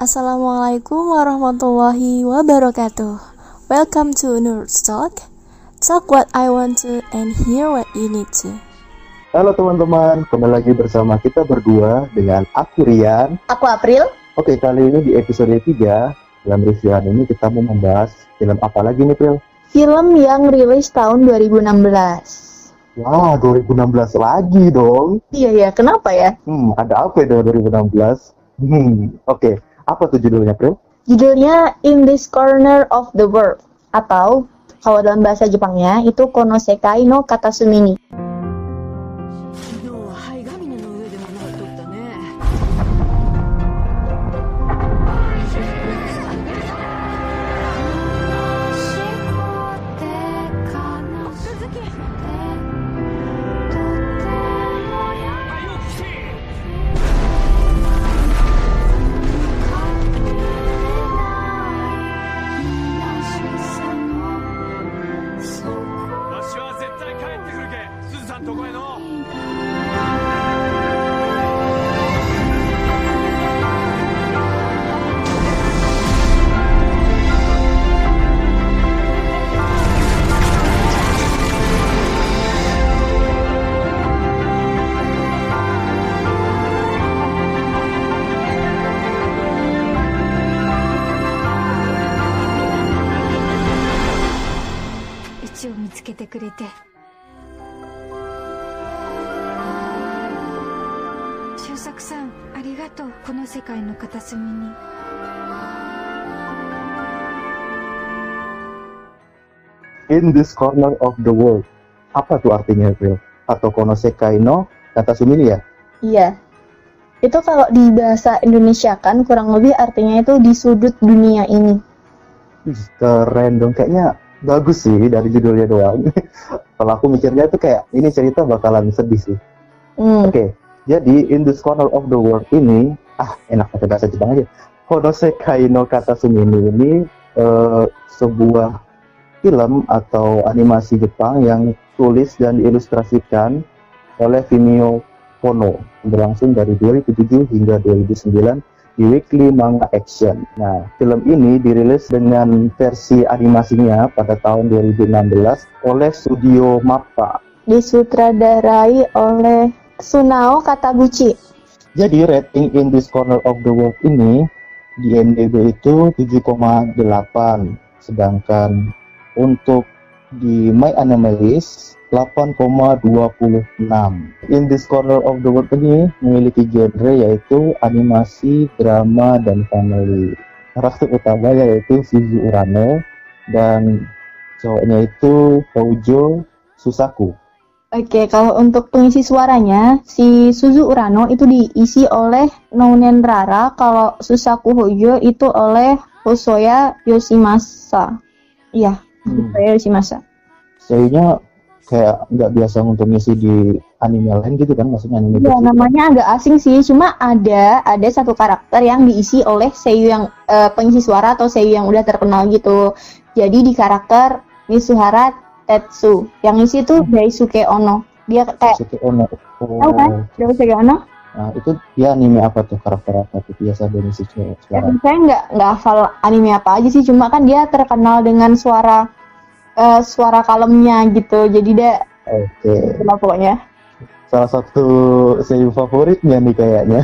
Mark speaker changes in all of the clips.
Speaker 1: Assalamualaikum warahmatullahi wabarakatuh. Welcome to Nerds Talk. Talk what I want to and hear what you need to.
Speaker 2: Halo teman-teman, kembali lagi bersama kita berdua dengan aku Rian.
Speaker 3: Aku April.
Speaker 2: Oke, kali ini di episode 3, dalam reviewan ini kita mau membahas film apa lagi nih, Pril?
Speaker 3: Film yang rilis tahun 2016.
Speaker 2: Wah, 2016 lagi dong.
Speaker 3: Iya ya, kenapa ya?
Speaker 2: Hmm, ada apa ya dengan 2016? Hmm, oke. Apa tuh judulnya, Pril?
Speaker 3: Judulnya In This Corner of the World atau kalau dalam bahasa Jepangnya itu Konosekai no Katasumi
Speaker 4: 界の片隅に
Speaker 2: In this corner of the world. Apa tuh artinya, Pril? Atau Konosekai no Katasumi ni ya?
Speaker 3: Iya. Itu kalau di bahasa Indonesia kan kurang lebih artinya itu di sudut dunia ini.
Speaker 2: Ih, Keren dong, kayaknya bagus sih dari judulnya doang. Kalau aku mikirnya itu kayak ini cerita bakalan sedih sih.
Speaker 3: Hmm.
Speaker 2: Oke, jadi in this corner of the world ini, ah enak pakai bahasa Jepang aja. Honosekai no Katasumi ini eh, sebuah film atau animasi Jepang yang tulis dan diilustrasikan oleh Vimeo Kono berlangsung dari 2007 hingga 2009 di Weekly Manga Action. Nah, film ini dirilis dengan versi animasinya pada tahun 2016 oleh studio MAPPA
Speaker 3: Disutradarai oleh Sunao Katabuchi.
Speaker 2: Jadi rating in this corner of the world ini di IMDb itu 7,8 sedangkan untuk di My Anime List 8,26 In this corner of the world ini memiliki genre yaitu animasi, drama, dan family. Karakter utamanya yaitu Shizu Urano dan cowoknya itu Hojo Susaku
Speaker 3: Oke, kalau untuk pengisi suaranya, si Suzu Urano itu diisi oleh Nounen Rara, kalau Susaku Hojo itu oleh Hosoya Yoshimasa. Iya,
Speaker 2: Hmm.
Speaker 3: Hosoya Yoshimasa.
Speaker 2: kayaknya kayak nggak biasa untuk ngisi di anime lain gitu kan maksudnya anime
Speaker 3: Ya, namanya agak asing sih, cuma ada ada satu karakter yang diisi oleh seiyu yang eh, pengisi suara atau seiyu yang udah terkenal gitu. Jadi di karakter Mitsuhara Tetsu, yang isi tuh Daisuke Ono. Dia kayak
Speaker 2: Sasuke Ono. Oh.
Speaker 3: tahu kan Daisuke Ono?
Speaker 2: Nah, itu dia anime apa tuh karakter apa tuh biasa dari si cewek
Speaker 3: Ya,
Speaker 2: suara.
Speaker 3: saya nggak nggak hafal anime apa aja sih, cuma kan dia terkenal dengan suara eh, suara kalemnya gitu. Jadi dia
Speaker 2: Oke.
Speaker 3: itulah pokoknya.
Speaker 2: Salah satu seiyu favoritnya nih kayaknya.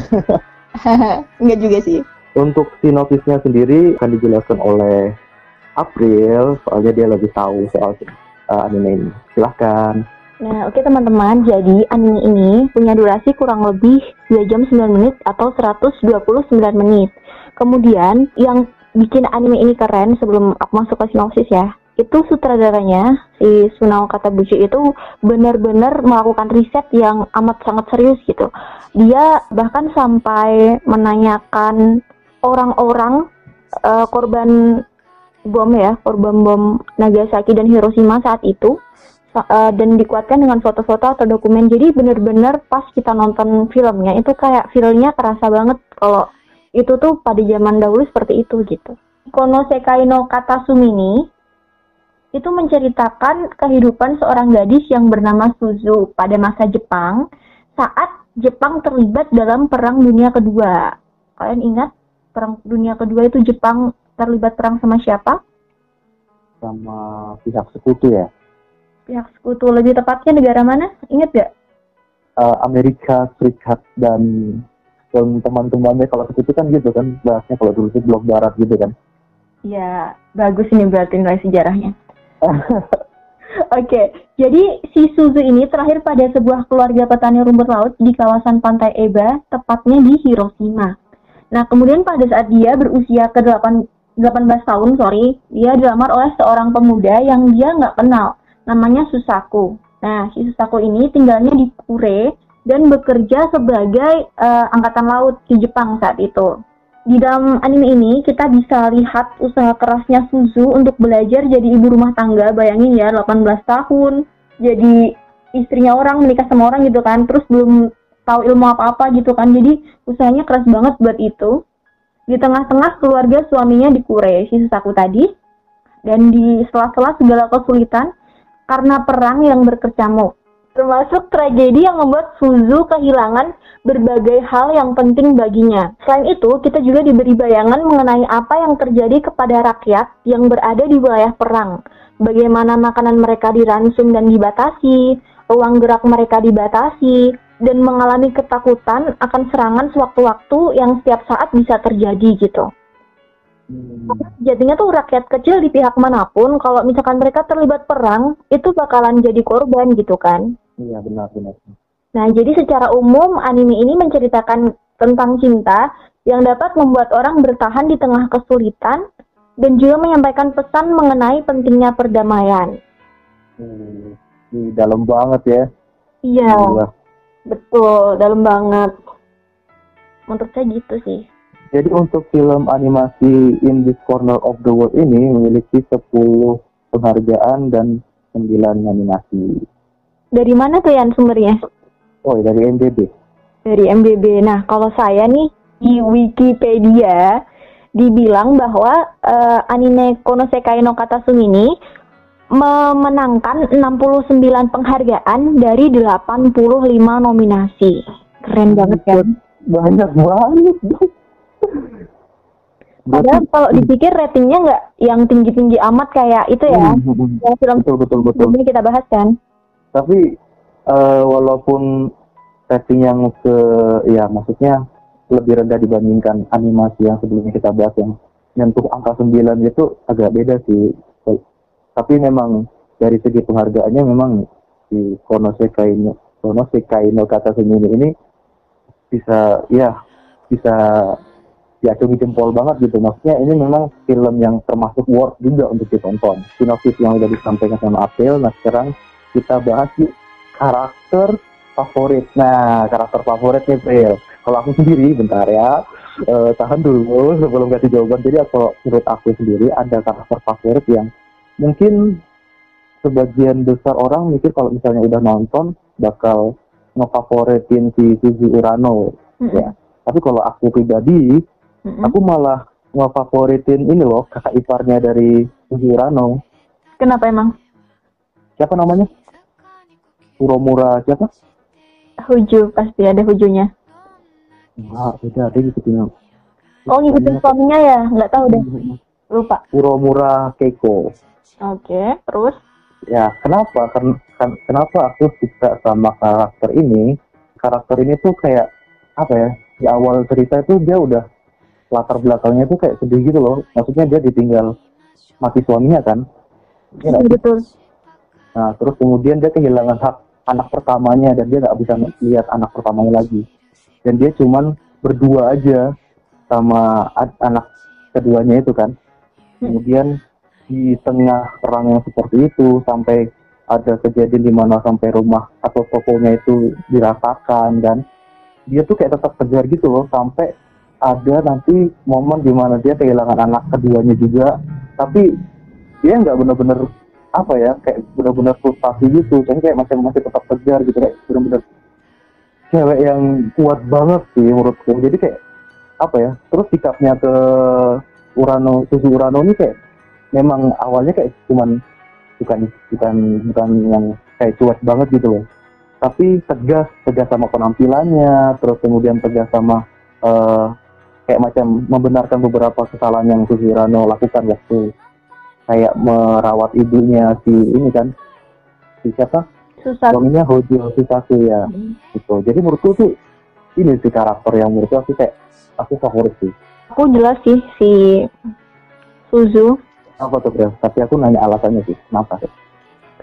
Speaker 3: Enggak juga sih.
Speaker 2: Untuk sinopsisnya sendiri akan dijelaskan oleh April, soalnya dia lebih tahu soal uh, anime ini. Silahkan.
Speaker 3: Nah, oke teman-teman, jadi anime ini punya durasi kurang lebih 2 jam 9 menit atau 129 menit. Kemudian, yang bikin anime ini keren sebelum aku masuk ke sinopsis ya, itu sutradaranya, si Sunao Katabuchi itu benar-benar melakukan riset yang amat sangat serius gitu. Dia bahkan sampai menanyakan orang-orang eh, korban bom ya, korban bom Nagasaki dan Hiroshima saat itu eh, dan dikuatkan dengan foto-foto atau dokumen. Jadi bener-bener pas kita nonton filmnya itu kayak feelnya kerasa banget kalau itu tuh pada zaman dahulu seperti itu gitu. Konosekai no Katasumi itu menceritakan kehidupan seorang gadis yang bernama Suzu pada masa Jepang saat Jepang terlibat dalam Perang Dunia Kedua. Kalian ingat Perang Dunia Kedua itu Jepang terlibat perang sama siapa?
Speaker 2: sama pihak sekutu ya
Speaker 3: Pihak sekutu lebih tepatnya negara mana? Ingat gak?
Speaker 2: Eh, Amerika Serikat dan dan teman-temannya kalau sekutu kan gitu kan bahasnya kalau dulu itu blok barat gitu kan
Speaker 3: Ya, bagus ini berarti nilai sejarahnya. Oke, jadi si Suzu ini terakhir pada sebuah keluarga petani rumput laut di kawasan pantai Eba, tepatnya di Hiroshima. Nah, kemudian pada saat dia berusia ke 8, 18 tahun, sorry, dia dilamar oleh seorang pemuda yang dia nggak kenal, namanya Susaku. Nah, si Susaku ini tinggalnya di Kure dan bekerja sebagai eh, angkatan laut di Jepang saat itu. Di dalam anime ini kita bisa lihat usaha kerasnya Suzu untuk belajar jadi ibu rumah tangga. Bayangin ya 18 tahun jadi istrinya orang menikah sama orang gitu kan. Terus belum tahu ilmu apa-apa gitu kan. Jadi usahanya keras banget buat itu. Di tengah-tengah keluarga suaminya di Kure, si Susaku tadi. Dan di sela-sela segala kesulitan karena perang yang berkecamuk. Termasuk tragedi yang membuat Suzu kehilangan berbagai hal yang penting baginya. Selain itu, kita juga diberi bayangan mengenai apa yang terjadi kepada rakyat yang berada di wilayah perang. Bagaimana makanan mereka diransum dan dibatasi, ruang gerak mereka dibatasi, dan mengalami ketakutan akan serangan sewaktu-waktu yang setiap saat bisa terjadi gitu.
Speaker 2: Hmm,
Speaker 3: Jadinya tuh rakyat kecil di pihak mana pun, kalau misalkan mereka terlibat perang, itu bakalan jadi korban gitu kan.
Speaker 2: iya benar benar
Speaker 3: Nah, jadi secara umum anime ini menceritakan tentang cinta yang dapat membuat orang bertahan di tengah kesulitan dan juga menyampaikan pesan mengenai pentingnya perdamaian.
Speaker 2: Hmm, ini dalam banget ya
Speaker 3: Iya,
Speaker 2: Gila.
Speaker 3: Betul, dalam banget. Menurut saya gitu sih.
Speaker 2: Jadi untuk film animasi In This Corner of the World ini memiliki 10 penghargaan dan 9 nominasi.
Speaker 3: Dari mana tuh Yan sumbernya?
Speaker 2: Oh, dari MDB.
Speaker 3: Dari MDB. Nah, kalau saya nih di Wikipedia dibilang bahwa eh, anime Konosekai no Katasumi ini memenangkan 69 penghargaan dari 85 nominasi. Keren banget kan?
Speaker 2: Banyak banget.
Speaker 3: Padahal kalau dipikir ratingnya nggak yang tinggi-tinggi amat kayak itu ya.
Speaker 2: Hmm, hmm, hmm.
Speaker 3: Yang film
Speaker 2: betul betul betul.
Speaker 3: sebelumnya kita bahas kan.
Speaker 2: Tapi eh, walaupun rating yang ke ya maksudnya lebih rendah dibandingkan animasi yang sebelumnya kita bahas yang nyentuh angka 9 itu agak beda sih. Tapi memang dari segi penghargaannya memang si Konosekai no, Konosekai no Kata Sumini ini bisa ya bisa diacungi jempol banget gitu. Maksudnya ini memang film yang termasuk worth juga untuk ditonton. Sinopsis yang udah disampaikan sama April, nah sekarang kita bahas yuk karakter favorit. Nah, karakter favorit nih, April. Kalau aku sendiri, bentar ya, eh, tahan dulu sebelum kasih jawaban. Jadi kalau menurut aku sendiri ada karakter favorit yang mungkin sebagian besar orang mikir kalau misalnya udah nonton bakal ngefavoritin si Suzy Urano
Speaker 3: Mm-mm.
Speaker 2: ya. Tapi kalau aku pribadi,
Speaker 3: Mm-mm.
Speaker 2: aku malah ngefavoritin ini loh kakak iparnya dari Suzy Urano.
Speaker 3: Kenapa emang?
Speaker 2: Siapa namanya? Uromura siapa?
Speaker 3: Huju pasti ada hujunya.
Speaker 2: Enggak, beda ada ngikutin.
Speaker 3: Oh ngikutin suaminya ya? Nggak tahu deh. Lupa.
Speaker 2: Uromura Keiko.
Speaker 3: Oke, terus?
Speaker 2: Ya, kenapa? Ken- ken- kenapa aku suka sama karakter ini? Karakter ini tuh kayak apa ya? Di awal cerita itu dia udah latar belakangnya tuh kayak sedih gitu loh. Maksudnya dia ditinggal mati suaminya kan. Iya sih?
Speaker 3: Betul.
Speaker 2: Nah, terus kemudian dia kehilangan hak anak pertamanya dan dia nggak bisa lihat anak pertamanya lagi. Dan dia cuman berdua aja sama anak keduanya itu kan. Kemudian di tengah perang yang seperti itu sampai ada kejadian di mana sampai rumah atau tokonya itu diratakan dan dia tuh kayak tetap kejar gitu loh sampai ada nanti momen di mana dia kehilangan anak keduanya juga. Tapi dia nggak bener-bener apa ya kayak bener-bener frustasi gitu jadi kayak masih masih tetap kejar gitu kayak bener-bener cewek yang kuat banget sih menurutku. Jadi kayak apa ya terus sikapnya ke Urano Susu Urano ini kayak memang awalnya kayak cuman bukan bukan bukan yang kayak cuek banget gitu loh tapi tegas tegas sama penampilannya terus kemudian tegas sama eh, kayak macam membenarkan beberapa kesalahan yang Susirano lakukan waktu kayak merawat ibunya si ini kan si siapa? Suaminya Hojo Susaku ya. Gitu. Jadi menurutku tuh ini sih karakter yang menurutku aku kayak aku favorit sih.
Speaker 3: Aku jelas sih si Suzu
Speaker 2: apa tuh Bro? tapi aku nanya alasannya sih kenapa?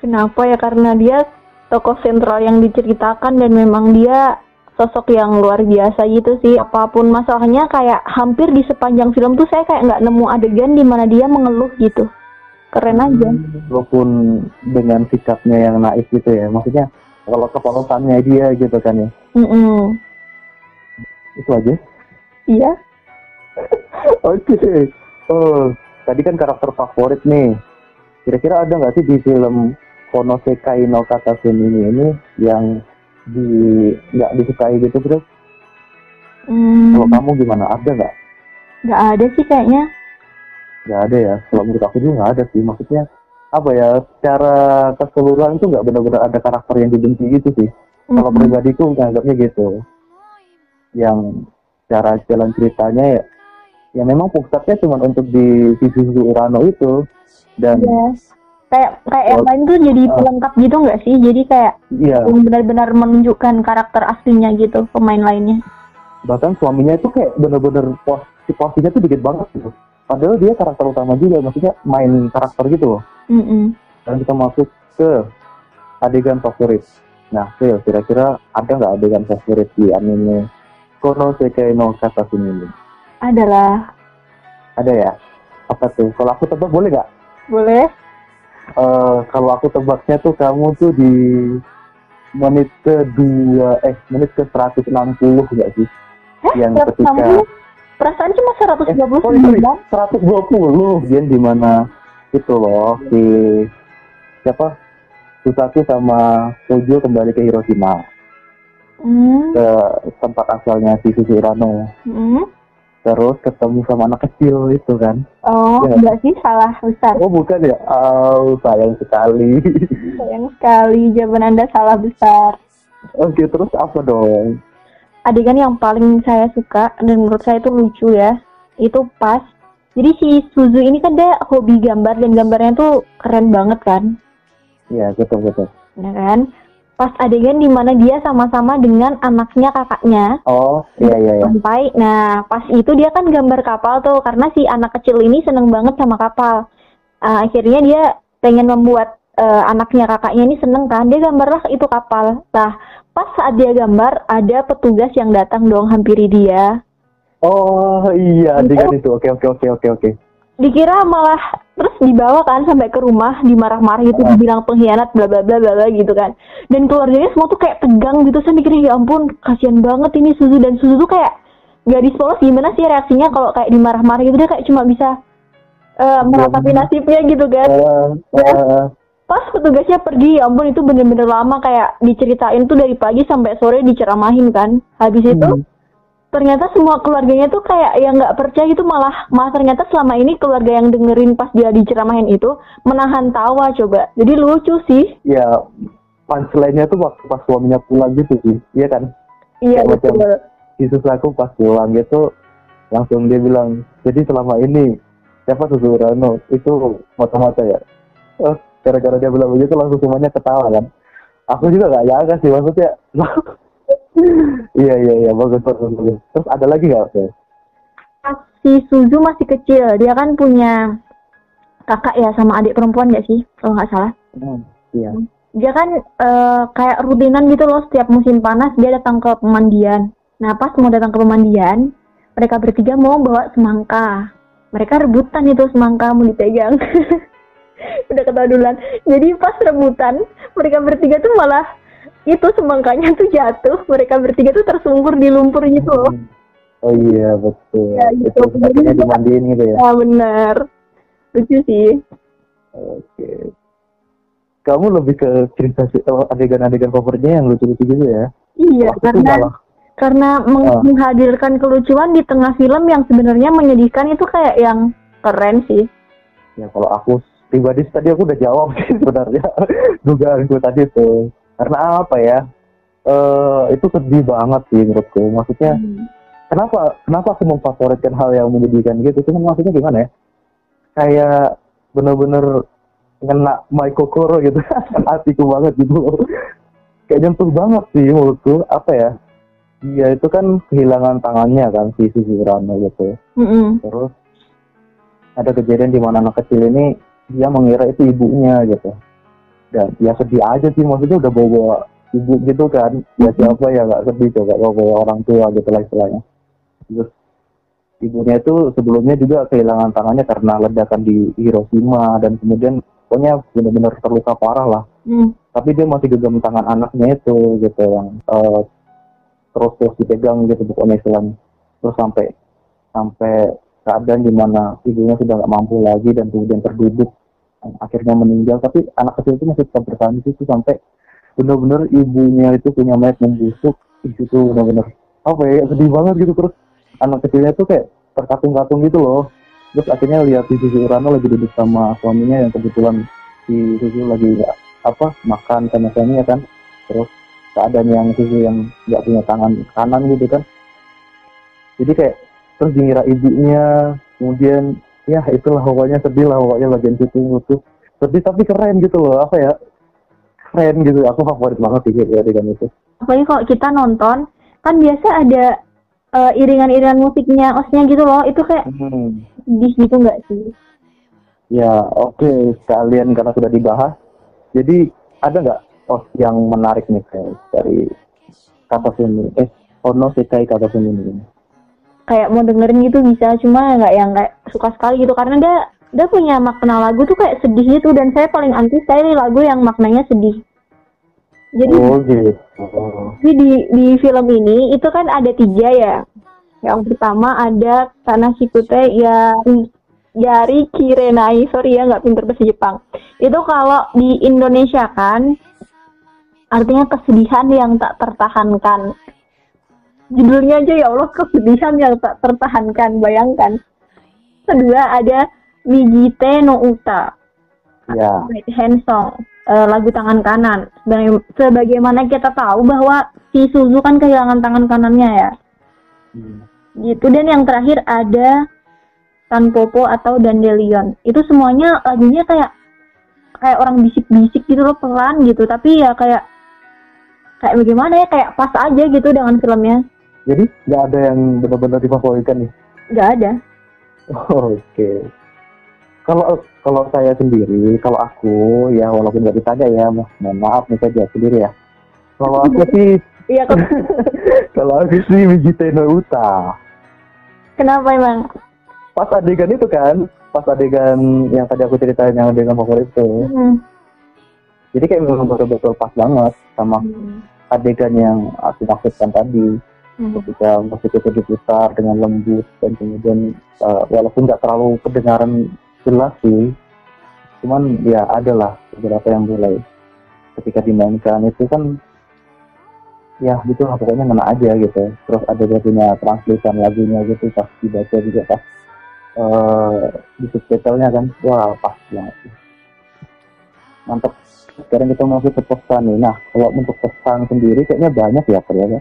Speaker 3: Kenapa? Ya karena dia tokoh sentral yang diceritakan dan memang dia sosok yang luar biasa gitu sih. Apa pun masalahnya kayak hampir di sepanjang film tuh saya kayak nggak nemu adegan di mana dia mengeluh gitu. Keren aja.
Speaker 2: walaupun dengan sikapnya yang naif gitu ya. Maksudnya kalau kepolosannya dia gitu kan ya.
Speaker 3: Mm-mm.
Speaker 2: itu aja.
Speaker 3: Iya.
Speaker 2: Oke. Oh tadi kan karakter favorit nih. Kira-kira ada nggak sih di film Konosekai no Katasumi ini yang di nggak disukai gitu bro
Speaker 3: Hmm,
Speaker 2: kalau kamu gimana? Ada nggak?
Speaker 3: Nggak ada sih kayaknya.
Speaker 2: Nggak ada ya? Kalau menurut aku juga nggak ada sih. Maksudnya apa ya secara keseluruhan itu nggak benar-benar ada karakter yang dibenci gitu sih. Kalau
Speaker 3: Mm-mm.
Speaker 2: pribadiku nganggapnya gitu. Yang cara jalan ceritanya ya ya memang pusatnya cuma untuk di si Suzu Urano itu. Dan
Speaker 3: Iya. kayak kayak yang lain tuh jadi
Speaker 2: Ah.
Speaker 3: pelengkap gitu nggak sih? Jadi kayak yang benar-benar menunjukkan karakter aslinya gitu pemain lainnya.
Speaker 2: Bahkan suaminya itu kayak bener-bener pos si posisinya tuh dikit banget gitu. Padahal dia karakter utama juga maksudnya main karakter gitu loh.
Speaker 3: Mm-mm.
Speaker 2: dan kita masuk ke adegan favorit. Nah Phil kira-kira ada nggak adegan favorit di anime Konosekai no Katasumi ini
Speaker 3: adalah
Speaker 2: ada ya? Apa tuh? Kalau aku tebak boleh nggak?
Speaker 3: Boleh.
Speaker 2: Eh, kalau aku tebaknya tuh kamu tuh di menit kedua eh menit ke 160 nggak sih? Yang ketika
Speaker 3: 160 perasaan cuma
Speaker 2: eh, sorry,
Speaker 3: 129
Speaker 2: 120 dia di mana itu loh si siapa? Susaku sama Kojo kembali ke Hiroshima.
Speaker 3: Hmm.
Speaker 2: ke tempat asalnya si Suzu Urano
Speaker 3: Hmm.
Speaker 2: Terus ketemu sama anak kecil itu kan.
Speaker 3: Oh
Speaker 2: Iya.
Speaker 3: enggak sih salah besar.
Speaker 2: Oh bukan ya? Oh sayang sekali.
Speaker 3: Sayang sekali jawaban anda salah besar.
Speaker 2: Oke terus apa dong?
Speaker 3: Adegan yang paling saya suka dan menurut saya itu lucu ya itu pas. Jadi si Suzu ini kan dia hobi gambar dan gambarnya tuh keren banget kan?
Speaker 2: Ya betul betul.
Speaker 3: Ya kan pas adegan di mana dia sama-sama dengan anaknya kakaknya.
Speaker 2: Oh iya iya iya.
Speaker 3: Sampai nah pas itu dia kan gambar kapal tuh karena si anak kecil ini seneng banget sama kapal. Ah, akhirnya dia pengen membuat eh, anaknya kakaknya ini seneng kan. Dia gambarlah itu kapal. Nah pas saat dia gambar ada petugas yang datang dong hampiri dia.
Speaker 2: Oh iya adegan itu. Oke oke oke oke oke
Speaker 3: dikira malah terus dibawa kan sampai ke rumah dimarah-marah gitu dibilang pengkhianat bla bla bla bla gitu kan. Dan keluarganya semua tuh kayak tegang gitu saya mikirnya ya ampun kasihan banget ini Suzu. Dan Suzu tuh kayak gadis polos gimana sih reaksinya kalau kayak dimarah-marah gitu dia kayak cuma bisa eh meratapi nasibnya gitu kan.
Speaker 2: Eh,
Speaker 3: pas petugasnya pergi ya ampun itu bener-bener lama kayak diceritain tuh dari pagi sampai sore diceramahin kan. Habis itu
Speaker 2: Hmm.
Speaker 3: Ternyata semua keluarganya tuh kayak yang nggak percaya gitu malah malah ternyata selama ini keluarga yang dengerin pas dia diceramahin itu menahan tawa coba. Jadi lucu sih.
Speaker 2: Ya punchline-nya tuh waktu pas suaminya pulang gitu sih iya kan?
Speaker 3: Iya
Speaker 2: Kayak macam-
Speaker 3: betul.
Speaker 2: Yesus aku pas pulang gitu langsung dia bilang jadi selama ini siapa Suzu Urano itu mata-mata ya. Oh, gara-gara dia bilang begitu langsung semuanya ketawa kan. Aku juga gak nyangka sih maksudnya iya iya iya bagus bagus bagus terus ada lagi nggak?
Speaker 3: Pas si Suzu masih kecil dia kan punya kakak ya sama adik perempuan nggak sih kalau nggak salah
Speaker 2: Hmm, iya
Speaker 3: dia kan eh, kayak rutinan gitu loh setiap musim panas dia datang ke pemandian. Nah pas mau datang ke pemandian, mereka bertiga mau bawa semangka. Mereka rebutan itu semangka mau dipegang. Udah ketawa duluan. Jadi pas rebutan, mereka bertiga tuh malah itu semangkanya tuh jatuh. Mereka bertiga tuh tersungkur di lumpur gitu loh.
Speaker 2: oh iya betul
Speaker 3: Ya, gitu.
Speaker 2: itu kakinya dimandiin gitu ya
Speaker 3: Ah bener. Lucu sih.
Speaker 2: Oke. Kamu lebih ke cerita oh, adegan-adegan favoritnya yang lucu-lucu gitu ya?
Speaker 3: Iya,
Speaker 2: Aku tuh
Speaker 3: karena karena meng-
Speaker 2: Ah.
Speaker 3: menghadirkan kelucuan di tengah film yang sebenarnya menyedihkan itu kayak yang keren sih.
Speaker 2: ya kalau aku pribadi tadi aku udah jawab sih sebenarnya dugaanku tadi tuh. Karena apa ya? Eh itu sedih banget sih menurutku. Maksudnya kenapa kenapa aku memfavoritkan hal yang menyedihkan gitu? Cuman maksudnya gimana ya? Kayak bener-bener ngena my kokoro gitu. Hatiku banget gitu loh. Kayak nyentuh banget sih menurutku. Apa ya? Dia itu kan kehilangan tangannya kan si Suzy Urano gitu.
Speaker 3: Mm-mm.
Speaker 2: terus ada kejadian di mana anak kecil ini dia mengira itu ibunya gitu dan ya sedih aja sih maksudnya udah bawa, -bawa ibu gitu kan. Ya siapa ya nggak sedih coba bawa, bawa orang tua gitu lah istilahnya. Terus ibunya itu sebelumnya juga kehilangan tangannya karena ledakan di Hiroshima dan kemudian pokoknya benar-benar terluka parah lah.
Speaker 3: Mm.
Speaker 2: tapi dia masih genggam tangan anaknya itu gitu yang eh, terus terus dipegang gitu pokoknya istilahnya. Terus sampai sampai keadaan di mana ibunya sudah nggak mampu lagi dan kemudian terduduk akhirnya meninggal. Tapi anak kecil itu masih tetap bertahan di situ sampai benar-benar ibunya itu punya mayat membusuk di situ benar-benar apa ya sedih banget gitu. Terus anak kecilnya tuh kayak terkatung-katung gitu loh. Terus akhirnya lihat si Suzy Urano lagi duduk sama suaminya yang kebetulan si Suzy lagi apa makan sama suaminya kan. Terus keadaan yang Suzy yang nggak punya tangan kanan gitu kan. Jadi kayak terus dingira ibunya kemudian ya itulah pokoknya sedih lah pokoknya bagian situ itu sedih tapi keren gitu loh apa ya? Keren gitu aku favorit banget sih ya dengan itu.
Speaker 3: Apalagi kalau kita nonton kan biasa ada eh, iringan-iringan musiknya osnya gitu loh itu kayak
Speaker 2: hmm.
Speaker 3: sedih gitu nggak sih?
Speaker 2: Ya oke sekalian karena sudah dibahas. Jadi ada nggak? Os yang menarik nih kayak dari kata sini eh Ono Sekai kata sini ini
Speaker 3: kayak mau dengerin gitu bisa cuma nggak yang kayak suka sekali gitu karena dia dia punya makna lagu tuh kayak sedih gitu dan saya paling anti sekali lagu yang maknanya sedih jadi
Speaker 2: oh gitu
Speaker 3: Jadi di di film ini itu kan ada tiga ya. Yang pertama ada Tanashikute ya Yari Kirenai. Sorry ya nggak pinter bahasa Jepang. Itu kalau di Indonesia kan artinya kesedihan yang tak tertahankan. Judulnya aja ya Allah kesedihan yang tak tertahankan. Bayangkan. Kedua ada Mijite no Uta.
Speaker 2: Ya.
Speaker 3: Right hand song. Eh, lagu tangan kanan. Sebagai- sebagaimana kita tahu bahwa si Suzu kan kehilangan tangan kanannya ya.
Speaker 2: Hmm.
Speaker 3: gitu. Dan yang terakhir ada Tanpopo atau Dandelion. Itu semuanya lagunya kayak kayak orang bisik-bisik gitu loh pelan gitu. Tapi ya kayak kayak bagaimana ya kayak pas aja gitu dengan filmnya
Speaker 2: jadi nggak ada yang benar-benar difavoritkan nih?
Speaker 3: Nggak ada.
Speaker 2: Oke. Kalau kalau saya sendiri kalau aku ya walaupun nggak ditanya ya mo- mohon maaf nih saya sendiri ya. Kalau aku sih
Speaker 3: iya kok
Speaker 2: kalau aku sih no Uta.
Speaker 3: Kenapa emang?
Speaker 2: Pas adegan itu kan pas adegan yang tadi aku ceritain yang adegan favorit itu.
Speaker 3: Hmm.
Speaker 2: jadi kayak memang betul-betul pas banget sama
Speaker 3: Hmm.
Speaker 2: adegan yang aku maksudkan tadi
Speaker 3: Hmm.
Speaker 2: ketika musik itu diputar dengan lembut dan kemudian uh, walaupun nggak terlalu kedengaran jelas sih cuman ya adalah beberapa yang mulai ketika dimainkan itu kan ya gitu lah pokoknya ngena aja gitu. Terus ada dia punya translation lagunya gitu pas dibaca juga pas uh, di subtitlenya kan wah pas banget. Mantap. Sekarang kita masuk ke pesan nih. Nah kalau untuk pesan sendiri kayaknya banyak ya ternyata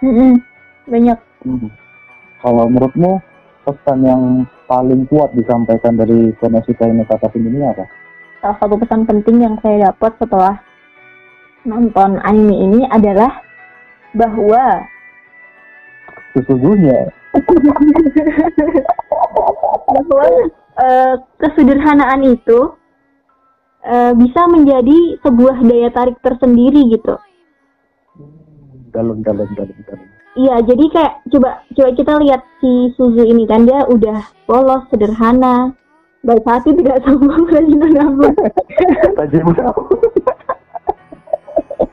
Speaker 3: Mm-mm. banyak
Speaker 2: Hmm. Kalau menurutmu pesan yang paling kuat disampaikan dari Konosuka ini kata ini apa?
Speaker 3: salah satu pesan penting yang saya dapat setelah nonton anime ini adalah bahwa
Speaker 2: Sesungguhnya
Speaker 3: bahwa eh, kesederhanaan itu eh, bisa menjadi sebuah daya tarik tersendiri gitu.
Speaker 2: Dalam dalam dalam dalam.
Speaker 3: Iya, jadi kayak coba coba kita lihat si Suzu ini kan dia udah polos, sederhana, baik hati tidak sombong kerajinan rambut.
Speaker 2: Tajam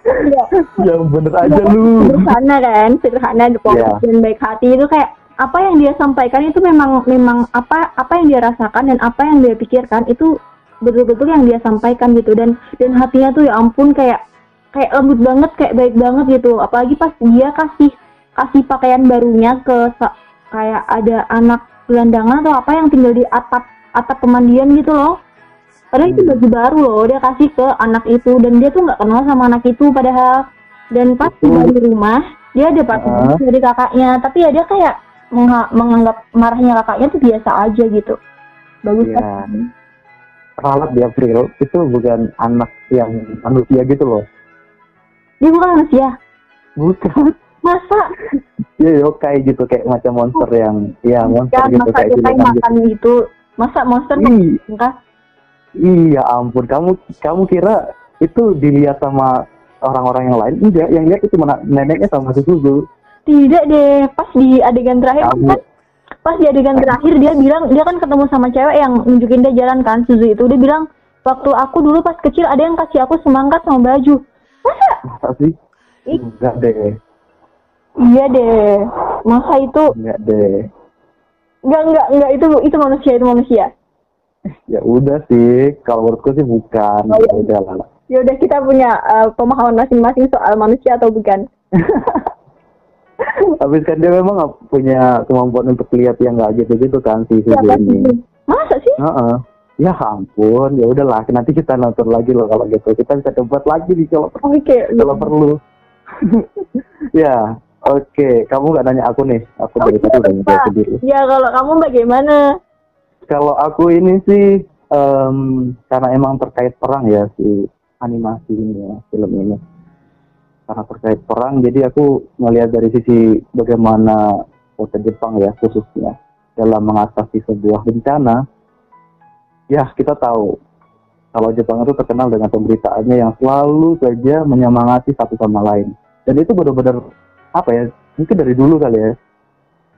Speaker 3: Iya.
Speaker 2: yang bener aja lu.
Speaker 3: sederhana kan sederhana polos
Speaker 2: Iya.
Speaker 3: dan baik hati itu kayak apa yang dia sampaikan itu memang memang apa apa yang dia rasakan dan apa yang dia pikirkan itu betul-betul yang dia sampaikan gitu dan dan hatinya tuh ya ampun kayak kayak lembut banget kayak baik banget gitu. Apalagi pas dia kasih kasih pakaian barunya ke kayak ada anak gelandangan atau apa yang tinggal di atap atap pemandian gitu loh. Padahal itu baju baru loh dia kasih ke anak itu. Dan dia tuh nggak kenal sama anak itu padahal. Dan pas tiba di rumah dia ada perhatian
Speaker 2: Ah.
Speaker 3: dari kakaknya. Tapi ya dia kayak menganggap marahnya kakaknya tuh biasa aja gitu. Bagus
Speaker 2: Iya.
Speaker 3: kan?
Speaker 2: Ralat di April itu bukan anak yang manusia gitu loh.
Speaker 3: Dia bukan manusia.
Speaker 2: Bukan.
Speaker 3: masa?
Speaker 2: Dia yokai gitu kayak macam monster yang ya monster
Speaker 3: kan
Speaker 2: gitu
Speaker 3: masa
Speaker 2: kayak
Speaker 3: dia kayak
Speaker 2: siluman gitu.
Speaker 3: makan gitu. Masa monster
Speaker 2: Ih,
Speaker 3: enggak
Speaker 2: iya ampun. Kamu kamu kira itu dilihat sama orang-orang yang lain? Enggak yang lihat itu cuma neneknya sama si Suzu.
Speaker 3: Tidak deh. Pas di adegan terakhir
Speaker 2: Kamu-
Speaker 3: kan pas di adegan terakhir dia bilang dia kan ketemu sama cewek yang nunjukin dia jalan kan Suzu itu. Dia bilang waktu aku dulu pas kecil ada yang kasih aku semangkat sama baju masa?
Speaker 2: Masa sih?
Speaker 3: Ih.
Speaker 2: enggak deh.
Speaker 3: Iya deh. Masa itu?
Speaker 2: Enggak deh.
Speaker 3: Enggak enggak enggak. Itu itu manusia itu manusia.
Speaker 2: Ya udah sih. Kalau menurutku sih bukan.
Speaker 3: Oh,
Speaker 2: ya udah lah.
Speaker 3: Ya udah kita punya eh, pemahaman masing-masing soal manusia atau bukan.
Speaker 2: Habis kan dia memang punya kemampuan untuk lihat yang nggak gitu-gitu kan si ini.
Speaker 3: sih? masa sih?
Speaker 2: Heeh. Ya ampun, ya udahlah. Nanti kita nonton lagi loh kalau gitu. Kita bisa debat lagi nih kalau
Speaker 3: oke
Speaker 2: kalau perlu. ya, oke. Kamu nggak nanya aku nih. Aku dari tadi udah nanya sendiri.
Speaker 3: ya kalau kamu bagaimana
Speaker 2: Kalau aku ini sih em, karena emang terkait perang ya si animasi ini ya, film ini. Karena terkait perang, jadi aku melihat dari sisi bagaimana kota Jepang ya khususnya dalam mengatasi sebuah bencana. Ya kita tahu kalau Jepang itu terkenal dengan pemberitaannya yang selalu saja menyemangati satu sama lain. Dan itu benar-benar apa ya? Mungkin dari dulu kali ya.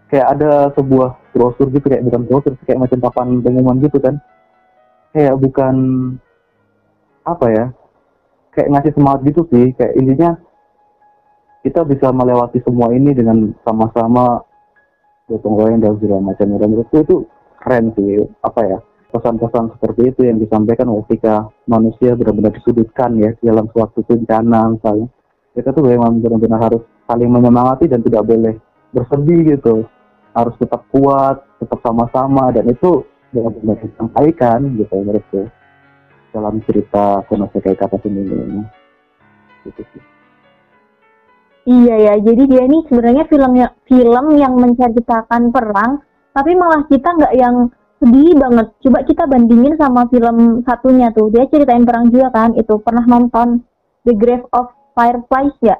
Speaker 2: Kayak ada sebuah brosur gitu kayak bukan brosur kayak macam papan pengumuman gitu kan. Kayak bukan apa ya? Kayak ngasih semangat gitu sih. Kayak intinya kita bisa melewati semua ini dengan sama-sama gotong royong dan segala macamnya. Dan menurutku itu keren sih. Apa ya? Pesan-pesan seperti itu yang disampaikan ketika manusia benar-benar disudutkan ya dalam suatu bencana misalnya. Kita tuh memang benar-benar harus saling menyemangati dan tidak boleh bersedih gitu. Harus tetap kuat tetap sama-sama dan itu benar-benar disampaikan gitu menurutku dalam cerita Konosuke kata ini. Gitu sih.
Speaker 3: Iya ya, jadi dia ini sebenarnya filmnya film yang menceritakan perang, tapi malah kita nggak yang sedih banget. Coba kita bandingin sama film satunya tuh, dia ceritain perang juga kan, itu pernah nonton The Grave of Fireflies ya?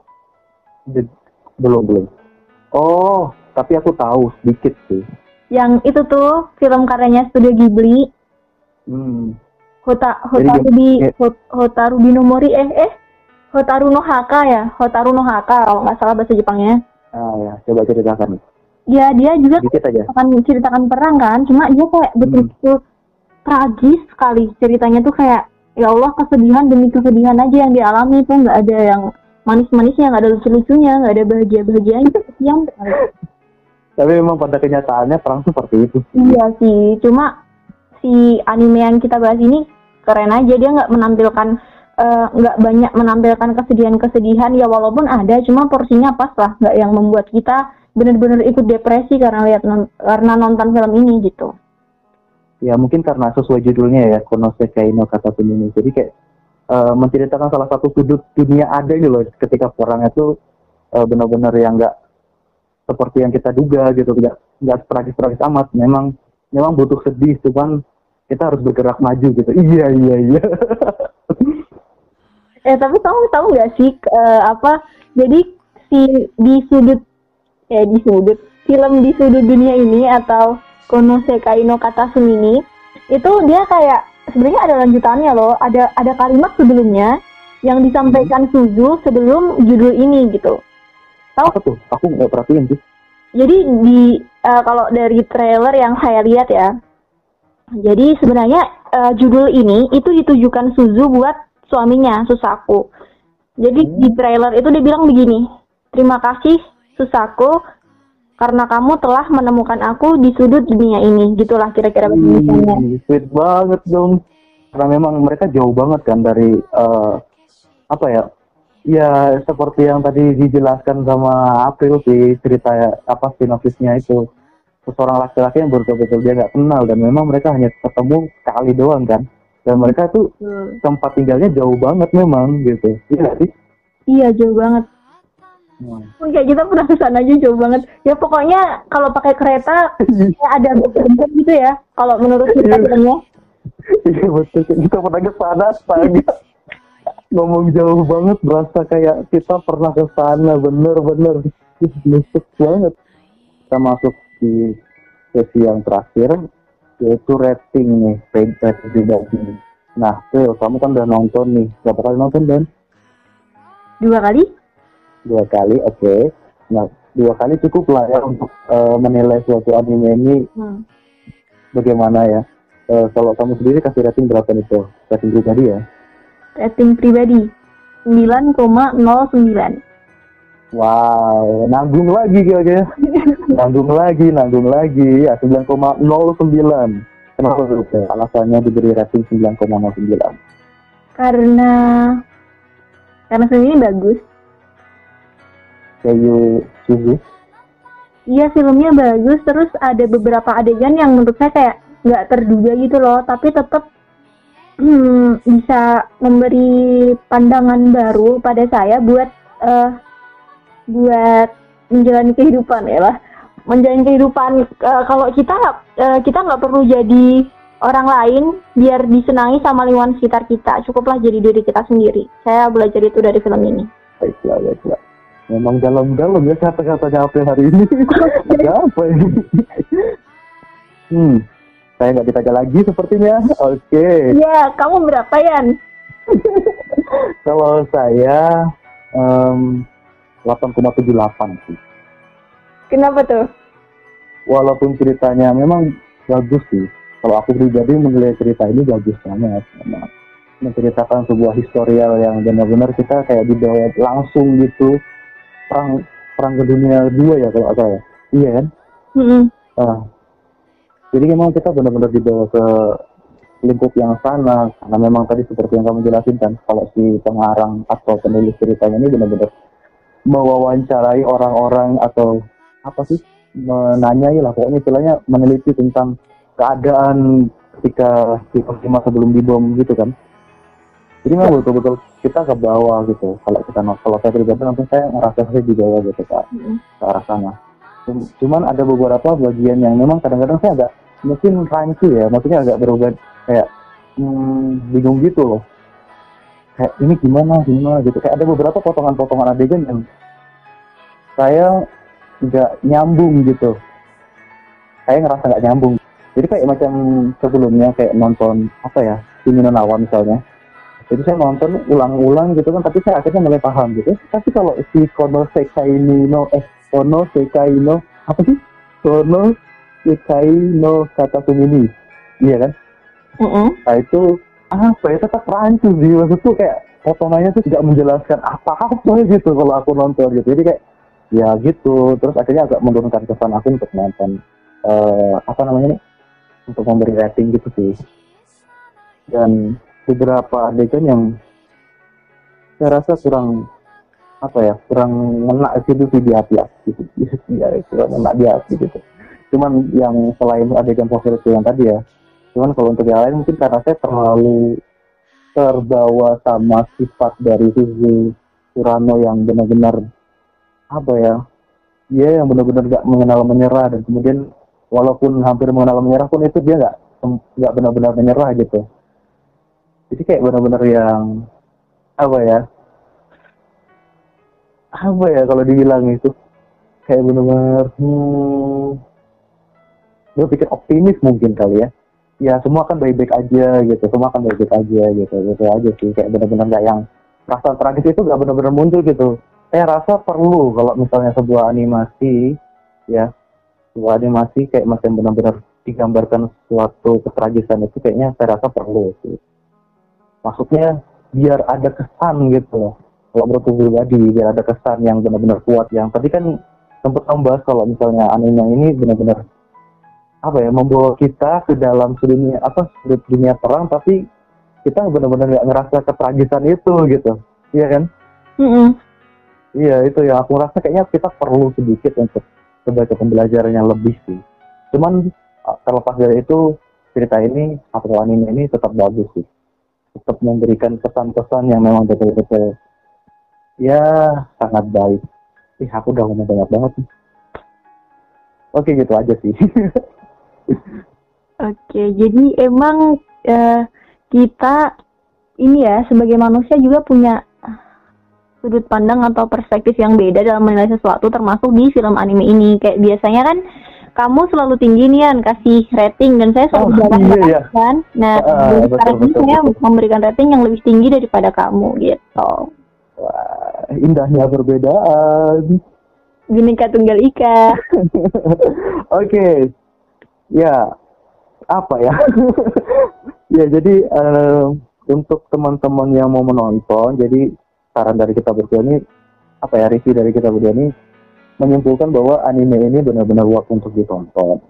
Speaker 2: Di- belum belum oh tapi aku tahu sedikit sih
Speaker 3: Yang itu tuh film karyanya Studio Ghibli,
Speaker 2: hmm.
Speaker 3: Hota Hotaru
Speaker 2: ya.
Speaker 3: Hot- Hotaru di Nomori eh eh Hotaru no Haka ya, Hotaru no Haka kalau nggak salah bahasa Jepangnya.
Speaker 2: ah ya coba ceritakan
Speaker 3: Ya dia juga
Speaker 2: aja.
Speaker 3: akan menceritakan perang kan. Cuma dia kayak
Speaker 2: Hmm.
Speaker 3: betul-betul tragis sekali. Ceritanya tuh kayak ya Allah kesedihan demi kesedihan aja yang dialami tuh. Nggak ada yang manis-manisnya nggak ada lucu-lucunya nggak ada bahagia-bahagianya. Kesian sekali.
Speaker 2: tapi memang pada kenyataannya perang seperti itu.
Speaker 3: Iya sih. Cuma si anime yang kita bahas ini keren aja. Dia nggak menampilkan eh, nggak banyak menampilkan kesedihan-kesedihan. Ya walaupun ada cuma porsinya pas lah. Nggak yang membuat kita benar-benar ikut depresi karena lihat non- karena nonton film ini gitu.
Speaker 2: Ya mungkin karena sesuai judulnya ya Konosuke no kata ini jadi kayak eh, menceritakan salah satu sudut dunia ada gitu loh ketika perang itu eh, benar-benar yang enggak seperti yang kita duga gitu tidak nggak tragis-tragis amat. Memang memang butuh sedih cuman kita harus bergerak maju gitu. Iya iya iya.
Speaker 3: Eh tapi kamu tahu nggak sih eh, apa? Jadi si di sudut eh di sudut film di sudut dunia ini atau Konosekai no Kata ini itu dia kayak sebenarnya ada lanjutannya loh. Ada ada kalimat sebelumnya yang disampaikan Suzu sebelum judul ini gitu.
Speaker 2: apa tuh aku nggak perhatiin sih
Speaker 3: Jadi di eh, kalau dari trailer yang saya lihat ya, jadi sebenarnya eh, judul ini itu ditujukan Suzu buat suaminya Susaku. Jadi di trailer itu dia bilang begini, terima kasih Susaku karena kamu telah menemukan aku di sudut dunia ini, gitulah kira-kira bahasa
Speaker 2: Ih, sweet banget dong. Karena memang mereka jauh banget kan dari eh, apa ya? Ya seperti yang tadi dijelaskan sama April sih cerita apa sinopsisnya itu. Seorang laki-laki yang betul-betul dia nggak kenal dan memang mereka hanya ketemu sekali doang kan. Dan mereka tuh tempat tinggalnya jauh banget memang gitu. Iya sih?
Speaker 3: Iya jauh banget.
Speaker 2: Hmm.
Speaker 3: kayak kita pernah ke sana aja jauh banget ya pokoknya kalau pakai kereta kayak ada gitu ya kalau menurut kita
Speaker 2: Iya. Iya betul, kita pernah ke sana astaga. Ngomong jauh banget, berasa kayak kita pernah ke sana, bener-bener. Nusuk banget. Kita masuk di sesi yang terakhir, yaitu rating nih, rating rating pribadi. Nah, Phil, kamu kan udah nonton nih. Berapa kali nonton, Dan?
Speaker 3: dua kali
Speaker 2: Dua kali, oke. Nah, dua kali cukup lah ya untuk eh, menilai suatu anime ini
Speaker 3: hmm.
Speaker 2: bagaimana ya. Eh, kalau kamu sendiri kasih rating berapa nih, Phil? Rating pribadi ya?
Speaker 3: rating pribadi 9,09
Speaker 2: Wow, nanggung lagi kayaknya. nanggung lagi, nanggung lagi. Ya, 9,09. Kenapa tuh? Teh? Alasannya diberi rating 9,09.
Speaker 3: karena karena ini bagus
Speaker 2: Kayu Suzu.
Speaker 3: iya filmnya bagus terus ada beberapa adegan yang menurut saya kayak nggak terduga gitu loh tapi tetap hmm, bisa memberi pandangan baru pada saya buat eh, buat menjalani kehidupan ya lah menjalani kehidupan eh, kalau kita eh, kita nggak perlu jadi orang lain biar disenangi sama lingkungan sekitar kita cukuplah jadi diri kita sendiri saya belajar itu dari film ini
Speaker 2: Baiklah, baiklah. Memang dalam-dalam ya kata-katanya apa hari ini. Ada apa ini? hmm, saya nggak ditanya lagi sepertinya. Oke.
Speaker 3: ya kamu berapa Yan
Speaker 2: Kalau saya em, 8,78 sih.
Speaker 3: kenapa tuh
Speaker 2: Walaupun ceritanya memang bagus sih. Kalau aku pribadi menilai cerita ini bagus banget. Memang menceritakan sebuah historial yang benar-benar kita kayak dibawa langsung gitu perang perang ke dunia dua ya kalau nggak salah ya. Iya kan?
Speaker 3: Mm-mm.
Speaker 2: Ah. jadi memang kita benar-benar dibawa ke lingkup yang sana karena memang tadi seperti yang kamu jelasin kan kalau si pengarang atau penulis ceritanya ini benar-benar mewawancarai orang-orang atau apa sih menanyai lah pokoknya istilahnya meneliti tentang keadaan ketika si Hiroshima sebelum dibom gitu kan jadi memang betul-betul kita ke bawah gitu kalau kita kalau saya pribadi nonton saya ngerasa saya di bawah gitu kak
Speaker 3: Mm-mm.
Speaker 2: ke arah sana. Cum- Cuman ada beberapa bagian yang memang kadang-kadang saya agak mungkin rancu ya, maksudnya agak berubah kayak hmm, bingung gitu loh. Kayak ini gimana, gimana gitu. Kayak ada beberapa potongan-potongan adegan yang saya nggak nyambung gitu. Saya ngerasa nggak nyambung. Jadi kayak macam sebelumnya kayak nonton apa ya, Kimi no Nawa misalnya. Jadi saya nonton ulang-ulang gitu kan, tapi saya akhirnya mulai paham gitu. Tapi kalau si Kono Sekai no eh Kono Sekai no apa sih? Kono Sekai no kata sumini. Iya kan?
Speaker 3: Mm-mm.
Speaker 2: Nah itu apa ya tetap rancu sih maksudku kayak potongannya tuh tidak menjelaskan apa-apa gitu kalau aku nonton gitu. Jadi kayak ya gitu. Terus akhirnya agak menurunkan kesan aku untuk nonton eh apa namanya nih? Untuk memberi rating gitu sih. Dan beberapa adegan yang saya rasa kurang apa ya kurang ngena gitu sih di hati gitu. Ya kurang ngena di hati gitu. Cuman yang selain adegan favorit yang tadi ya cuman kalau untuk yang lain mungkin karena saya terlalu terbawa sama sifat dari Suzu Kurano yang benar-benar apa ya dia yang benar-benar nggak mengenal menyerah dan kemudian walaupun hampir mengenal menyerah pun itu dia nggak nggak benar-benar menyerah gitu jadi kayak benar-benar yang apa ya apa ya kalau dibilang itu kayak benar-benar hmm, berpikir optimis mungkin kali ya. Ya semua kan baik-baik aja gitu semua kan baik-baik aja gitu gitu aja sih. Kayak benar-benar nggak yang rasa tragis itu nggak benar-benar muncul gitu. Saya rasa perlu kalau misalnya sebuah animasi ya sebuah animasi kayak macam benar-benar digambarkan suatu ketragisan itu kayaknya saya rasa perlu sih maksudnya biar ada kesan gitu loh. Kalau menurut pribadi biar ada kesan yang benar-benar kuat. Yang tadi kan sempat membahas kalau misalnya anime ini benar-benar apa ya membawa kita ke dalam dunia apa sudut dunia perang tapi kita benar-benar nggak ngerasa ketragisan itu gitu. Iya kan? Iya itu yang aku rasa kayaknya kita perlu sedikit untuk sebagai pembelajaran yang lebih sih. Cuman terlepas dari itu cerita ini atau anime ini tetap bagus sih tetap memberikan pesan-pesan yang memang betul-betul ya sangat baik ih aku udah ngomong banyak banget nih. Oke gitu aja sih.
Speaker 3: Oke, jadi emang eh, kita ini ya sebagai manusia juga punya sudut pandang atau perspektif yang beda dalam menilai sesuatu termasuk di film anime ini. Kayak biasanya kan kamu selalu tinggi nih kan kasih rating dan saya selalu
Speaker 2: Oh, iya, iya.
Speaker 3: kan. Nah,
Speaker 2: Ah,
Speaker 3: jadi
Speaker 2: betul,
Speaker 3: sekarang ini
Speaker 2: betul,
Speaker 3: saya
Speaker 2: betul.
Speaker 3: memberikan rating yang lebih tinggi daripada kamu gitu.
Speaker 2: Wah, indahnya perbedaan.
Speaker 3: Bineka Tunggal Ika.
Speaker 2: Oke, ya apa ya? ya jadi eh, untuk teman-teman yang mau menonton, jadi saran dari kita berdua ini apa ya review dari kita berdua ini menyimpulkan bahwa anime ini benar-benar worth untuk ditonton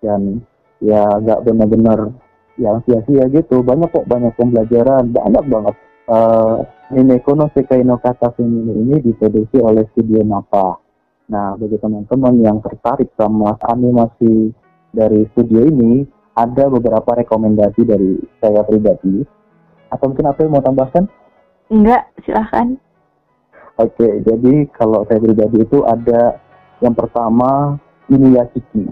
Speaker 2: dan ya nggak benar-benar yang sia-sia gitu banyak kok banyak pembelajaran banyak banget Eh anime Kono Sekai no Kata Femini ini diproduksi oleh studio Mapa Nah, bagi teman-teman yang tertarik sama animasi dari studio ini, ada beberapa rekomendasi dari saya pribadi. Atau mungkin apa yang mau tambahkan?
Speaker 3: Enggak, silahkan.
Speaker 2: Oke, jadi kalau saya pribadi itu ada yang pertama Inuyashiki.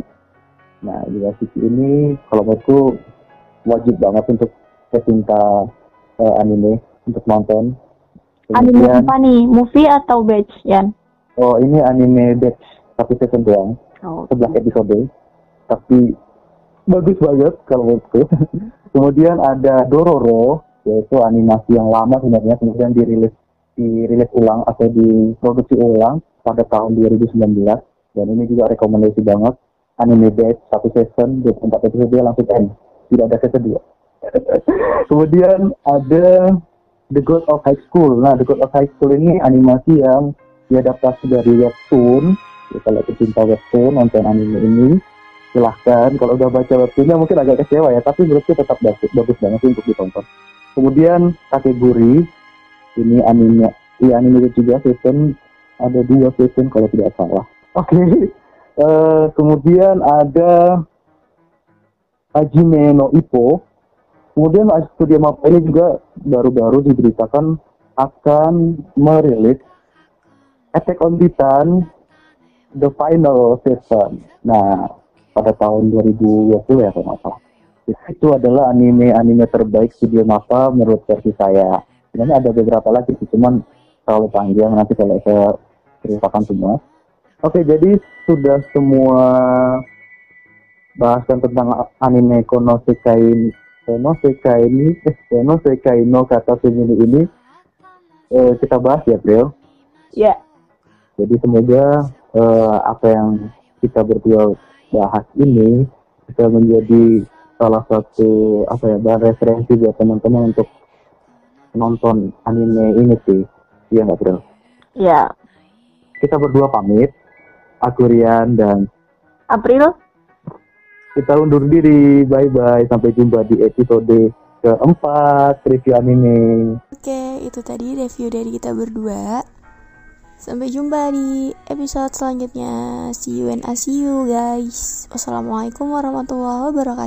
Speaker 2: Nah, Inuyashiki ini kalau menurutku wajib banget untuk pecinta eh, anime untuk nonton.
Speaker 3: Anime apa nih? Movie atau batch, Yan?
Speaker 2: oh ini anime batch satu season doang.
Speaker 3: Oh,
Speaker 2: 11 episode tapi bagus banget kalau menurutku kemudian ada Dororo yaitu animasi yang lama sebenarnya kemudian dirilis dirilis ulang atau diproduksi ulang pada tahun 2019 dan ini juga rekomendasi banget. Anime batch satu season 24 episode langsung end. Tidak ada season 2 kemudian ada The God of High School. Nah The God of High School ini animasi yang diadaptasi dari webtoon. Ya, kalau pecinta webtoon nonton anime ini silahkan. Kalau udah baca webtoonnya mungkin agak kecewa ya. Tapi menurutku tetap bagus bagus banget sih untuk ditonton. Kemudian kategori ini anime iya anime juga season ada dua season kalau tidak salah oke Eh, kemudian ada Hajime no Ippo kemudian studio Mapa ini juga baru-baru diberitakan akan merilis Attack on Titan The Final Season. Nah, pada tahun 2020 ya kalau nggak salah. Itu adalah anime-anime terbaik studio Mapa menurut versi saya. Sebenarnya ada beberapa lagi sih, cuman terlalu panjang nanti kalau saya ceritakan semua. Oke, jadi sudah semua bahasan tentang anime Kono Sekai Kono Sekai ini, eh, Kono Sekai no Kata Sumini ini eh, kita bahas ya, Bro.
Speaker 3: Ya,
Speaker 2: Jadi semoga eh, apa yang kita berdua bahas ini bisa menjadi salah satu apa ya bahan referensi buat teman-teman untuk nonton anime ini sih. Iya nggak bro?
Speaker 3: ya.
Speaker 2: Kita berdua pamit. Aku Rian dan
Speaker 3: April,
Speaker 2: kita undur diri. Bye bye. Sampai jumpa di episode keempat review anime.
Speaker 1: Oke, itu tadi review dari kita berdua. Sampai jumpa di episode selanjutnya. See you and I see you guys. Wassalamualaikum warahmatullahi wabarakatuh.